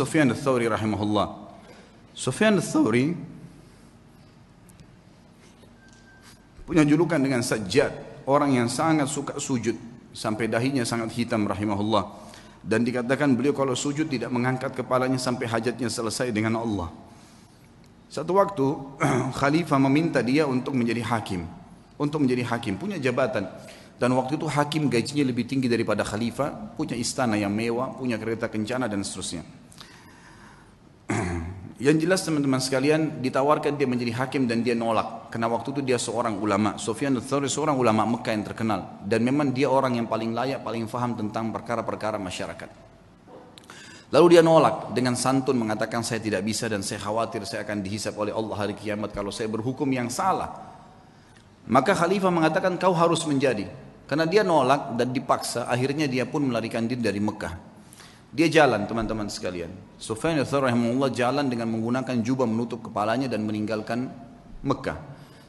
Sufyan al-Thawri rahimahullah. Sufyan al-Thawri punya julukan dengan sajjad, orang yang sangat suka sujud sampai dahinya sangat hitam rahimahullah. Dan dikatakan beliau kalau sujud tidak mengangkat kepalanya sampai hajatnya selesai dengan Allah. Satu waktu khalifah meminta dia untuk menjadi hakim. Untuk menjadi hakim, punya jabatan. Dan waktu itu hakim gajinya lebih tinggi daripada khalifah, punya istana yang mewah, punya kereta kencana dan seterusnya. Yang jelas teman-teman sekalian ditawarkan dia menjadi hakim dan dia nolak. Karena waktu itu dia seorang ulama. Sofyan al-Thawri seorang ulama Mekah yang terkenal. Dan memang dia orang yang paling layak, paling faham tentang perkara-perkara masyarakat. Lalu dia nolak dengan santun mengatakan saya tidak bisa dan saya khawatir saya akan dihisap oleh Allah hari kiamat kalau saya berhukum yang salah. Maka khalifah mengatakan kau harus menjadi. Karena dia nolak dan dipaksa, akhirnya dia pun melarikan diri dari Mekah. Dia jalan teman-teman sekalian. Sufyan al-Thawri rahimahullah jalan dengan menggunakan jubah menutup kepalanya dan meninggalkan Mekah.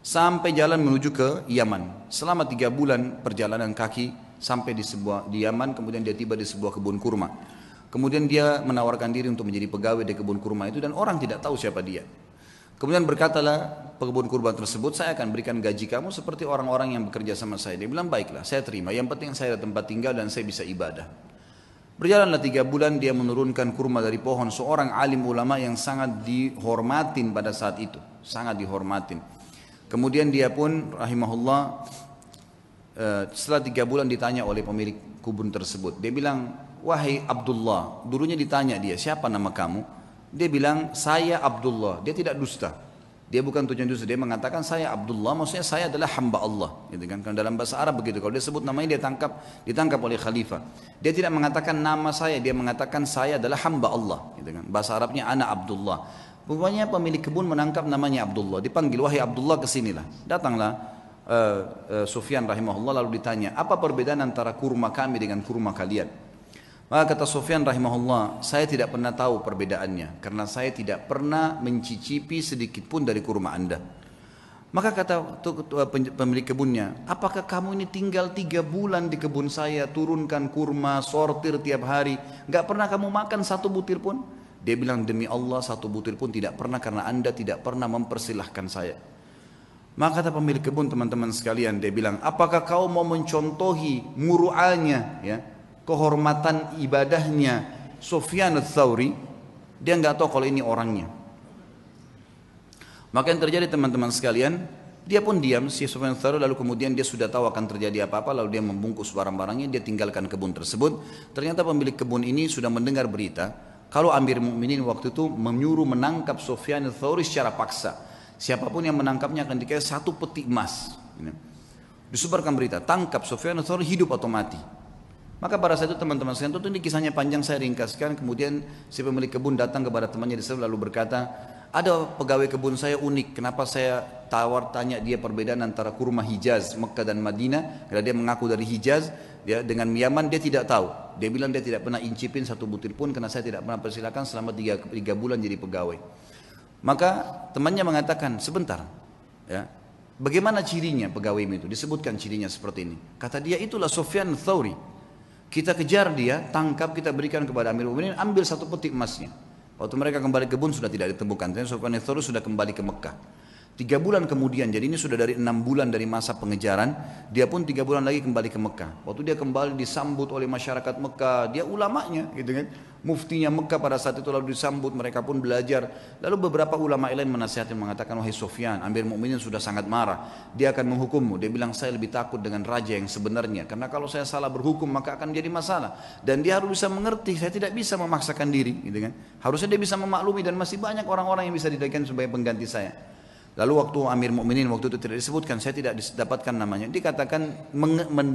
Sampai jalan menuju ke Yaman. Selama tiga bulan perjalanan kaki sampai di sebuah di Yaman, kemudian dia tiba di sebuah kebun kurma. Kemudian dia menawarkan diri untuk menjadi pegawai di kebun kurma itu dan orang tidak tahu siapa dia. Kemudian berkatalah pekebun kurban tersebut, saya akan berikan gaji kamu seperti orang-orang yang bekerja sama saya. Dia bilang, baiklah, saya terima. Yang penting saya ada tempat tinggal dan saya bisa ibadah. Berjalanlah tiga bulan dia menurunkan kurma dari pohon seorang alim ulama yang sangat dihormatin pada saat itu. Sangat dihormatin. Kemudian dia pun rahimahullah eh, setelah tiga bulan ditanya oleh pemilik kubun tersebut. Dia bilang, wahai Abdullah, dulunya ditanya dia, siapa nama kamu? Dia bilang saya Abdullah. Dia tidak dusta. Dia bukan tujuan dusta. Dia mengatakan saya Abdullah. Maksudnya saya adalah hamba Allah. Gitu kan? Karena dalam bahasa Arab begitu. Kalau dia sebut namanya dia tangkap ditangkap oleh khalifah. Dia tidak mengatakan nama saya. Dia mengatakan saya adalah hamba Allah. Gitu kan? Bahasa Arabnya anak Abdullah. Pokoknya pemilik kebun menangkap namanya Abdullah. Dipanggil wahai Abdullah ke sinilah. Datanglah uh, uh, Sufyan rahimahullah lalu ditanya apa perbedaan antara kurma kami dengan kurma kalian? Maka kata Sufyan rahimahullah, saya tidak pernah tahu perbedaannya karena saya tidak pernah mencicipi sedikit pun dari kurma Anda. Maka kata pemilik kebunnya, apakah kamu ini tinggal tiga bulan di kebun saya, turunkan kurma, sortir tiap hari, nggak pernah kamu makan satu butir pun? Dia bilang demi Allah satu butir pun tidak pernah karena anda tidak pernah mempersilahkan saya. Maka kata pemilik kebun teman-teman sekalian, dia bilang, apakah kau mau mencontohi muru'anya, ya, kehormatan ibadahnya Sufyan al-Thawri dia nggak tahu kalau ini orangnya. Maka yang terjadi teman-teman sekalian dia pun diam si Sufyan al-Thawri lalu kemudian dia sudah tahu akan terjadi apa-apa lalu dia membungkus barang-barangnya dia tinggalkan kebun tersebut. Ternyata pemilik kebun ini sudah mendengar berita kalau Amir Mukminin waktu itu menyuruh menangkap Sufyan al-Thawri secara paksa. Siapa pun yang menangkapnya akan dikasih satu peti emas. Disebarkan berita tangkap Sufyan al-Thawri hidup atau mati maka pada saat itu teman-teman sekalian, tentu ini kisahnya panjang saya ringkaskan. Kemudian si pemilik kebun datang kepada temannya di sana lalu berkata, ada pegawai kebun saya unik. Kenapa saya tawar tanya dia perbedaan antara kurma Hijaz, Mekah dan Madinah? Karena dia mengaku dari Hijaz, dia dengan Yaman dia tidak tahu. Dia bilang dia tidak pernah incipin satu butir pun karena saya tidak pernah persilakan selama tiga, tiga bulan jadi pegawai. Maka temannya mengatakan sebentar, ya, bagaimana cirinya pegawai itu? Disebutkan cirinya seperti ini. Kata dia itulah Sofyan Thawri. Kita kejar dia, tangkap, kita berikan kepada Amir Mu'minin, ambil satu peti emasnya. Waktu mereka kembali ke kebun sudah tidak ditemukan. Tapi Sufyan sudah kembali ke Mekah. Tiga bulan kemudian, jadi ini sudah dari enam bulan dari masa pengejaran, dia pun tiga bulan lagi kembali ke Mekah. Waktu dia kembali disambut oleh masyarakat Mekah, dia ulamanya gitu kan. Muftinya Mekah pada saat itu lalu disambut, mereka pun belajar. Lalu beberapa ulama lain menasihati mengatakan, wahai Sofyan, Amir Mukminin sudah sangat marah. Dia akan menghukummu. Dia bilang, saya lebih takut dengan raja yang sebenarnya. Karena kalau saya salah berhukum maka akan jadi masalah. Dan dia harus bisa mengerti, saya tidak bisa memaksakan diri. Gitu kan. Harusnya dia bisa memaklumi dan masih banyak orang-orang yang bisa didapatkan sebagai pengganti saya. Lalu waktu Amir Mukminin waktu itu tidak disebutkan, saya tidak dapatkan namanya. Dikatakan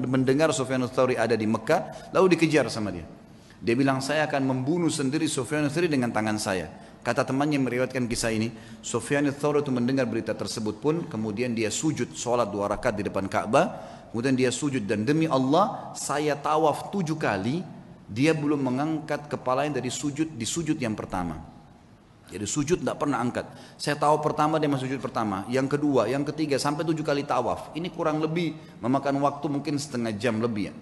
mendengar Sufyan Thawri ada di Mekah, lalu dikejar sama dia. Dia bilang saya akan membunuh sendiri Sufyan Thawri dengan tangan saya. Kata temannya meriwayatkan kisah ini, Sufyan Thawri itu mendengar berita tersebut pun, kemudian dia sujud sholat dua rakaat di depan Ka'bah, kemudian dia sujud dan demi Allah saya tawaf tujuh kali, dia belum mengangkat kepalanya dari sujud di sujud yang pertama. Jadi sujud tidak pernah angkat. Saya tahu pertama dia masuk sujud pertama, yang kedua, yang ketiga sampai tujuh kali tawaf. Ini kurang lebih memakan waktu mungkin setengah jam lebih ya.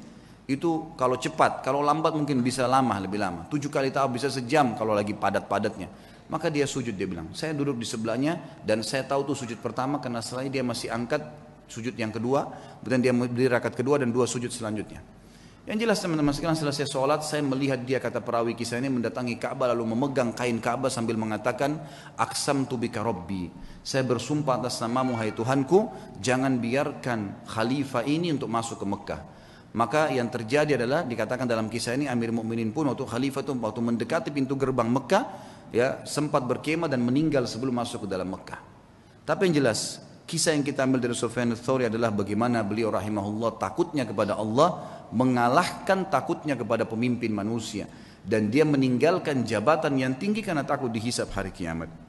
itu kalau cepat, kalau lambat mungkin bisa lama, lebih lama. Tujuh kali tawaf bisa sejam kalau lagi padat-padatnya. Maka dia sujud, dia bilang. Saya duduk di sebelahnya dan saya tahu tuh sujud pertama karena setelah dia masih angkat sujud yang kedua. Kemudian dia berdiri rakaat kedua dan dua sujud selanjutnya. Yang jelas teman-teman sekalian selesai sholat saya melihat dia kata perawi kisah ini mendatangi Ka'bah lalu memegang kain Ka'bah sambil mengatakan aksam tubika robbi saya bersumpah atas namamu hai Tuhanku jangan biarkan khalifah ini untuk masuk ke Mekah maka yang terjadi adalah dikatakan dalam kisah ini Amir Mukminin pun waktu khalifah itu waktu mendekati pintu gerbang Mekah ya sempat berkemah dan meninggal sebelum masuk ke dalam Mekah. Tapi yang jelas kisah yang kita ambil dari Sufyan ats adalah bagaimana beliau rahimahullah takutnya kepada Allah mengalahkan takutnya kepada pemimpin manusia dan dia meninggalkan jabatan yang tinggi karena takut dihisap hari kiamat.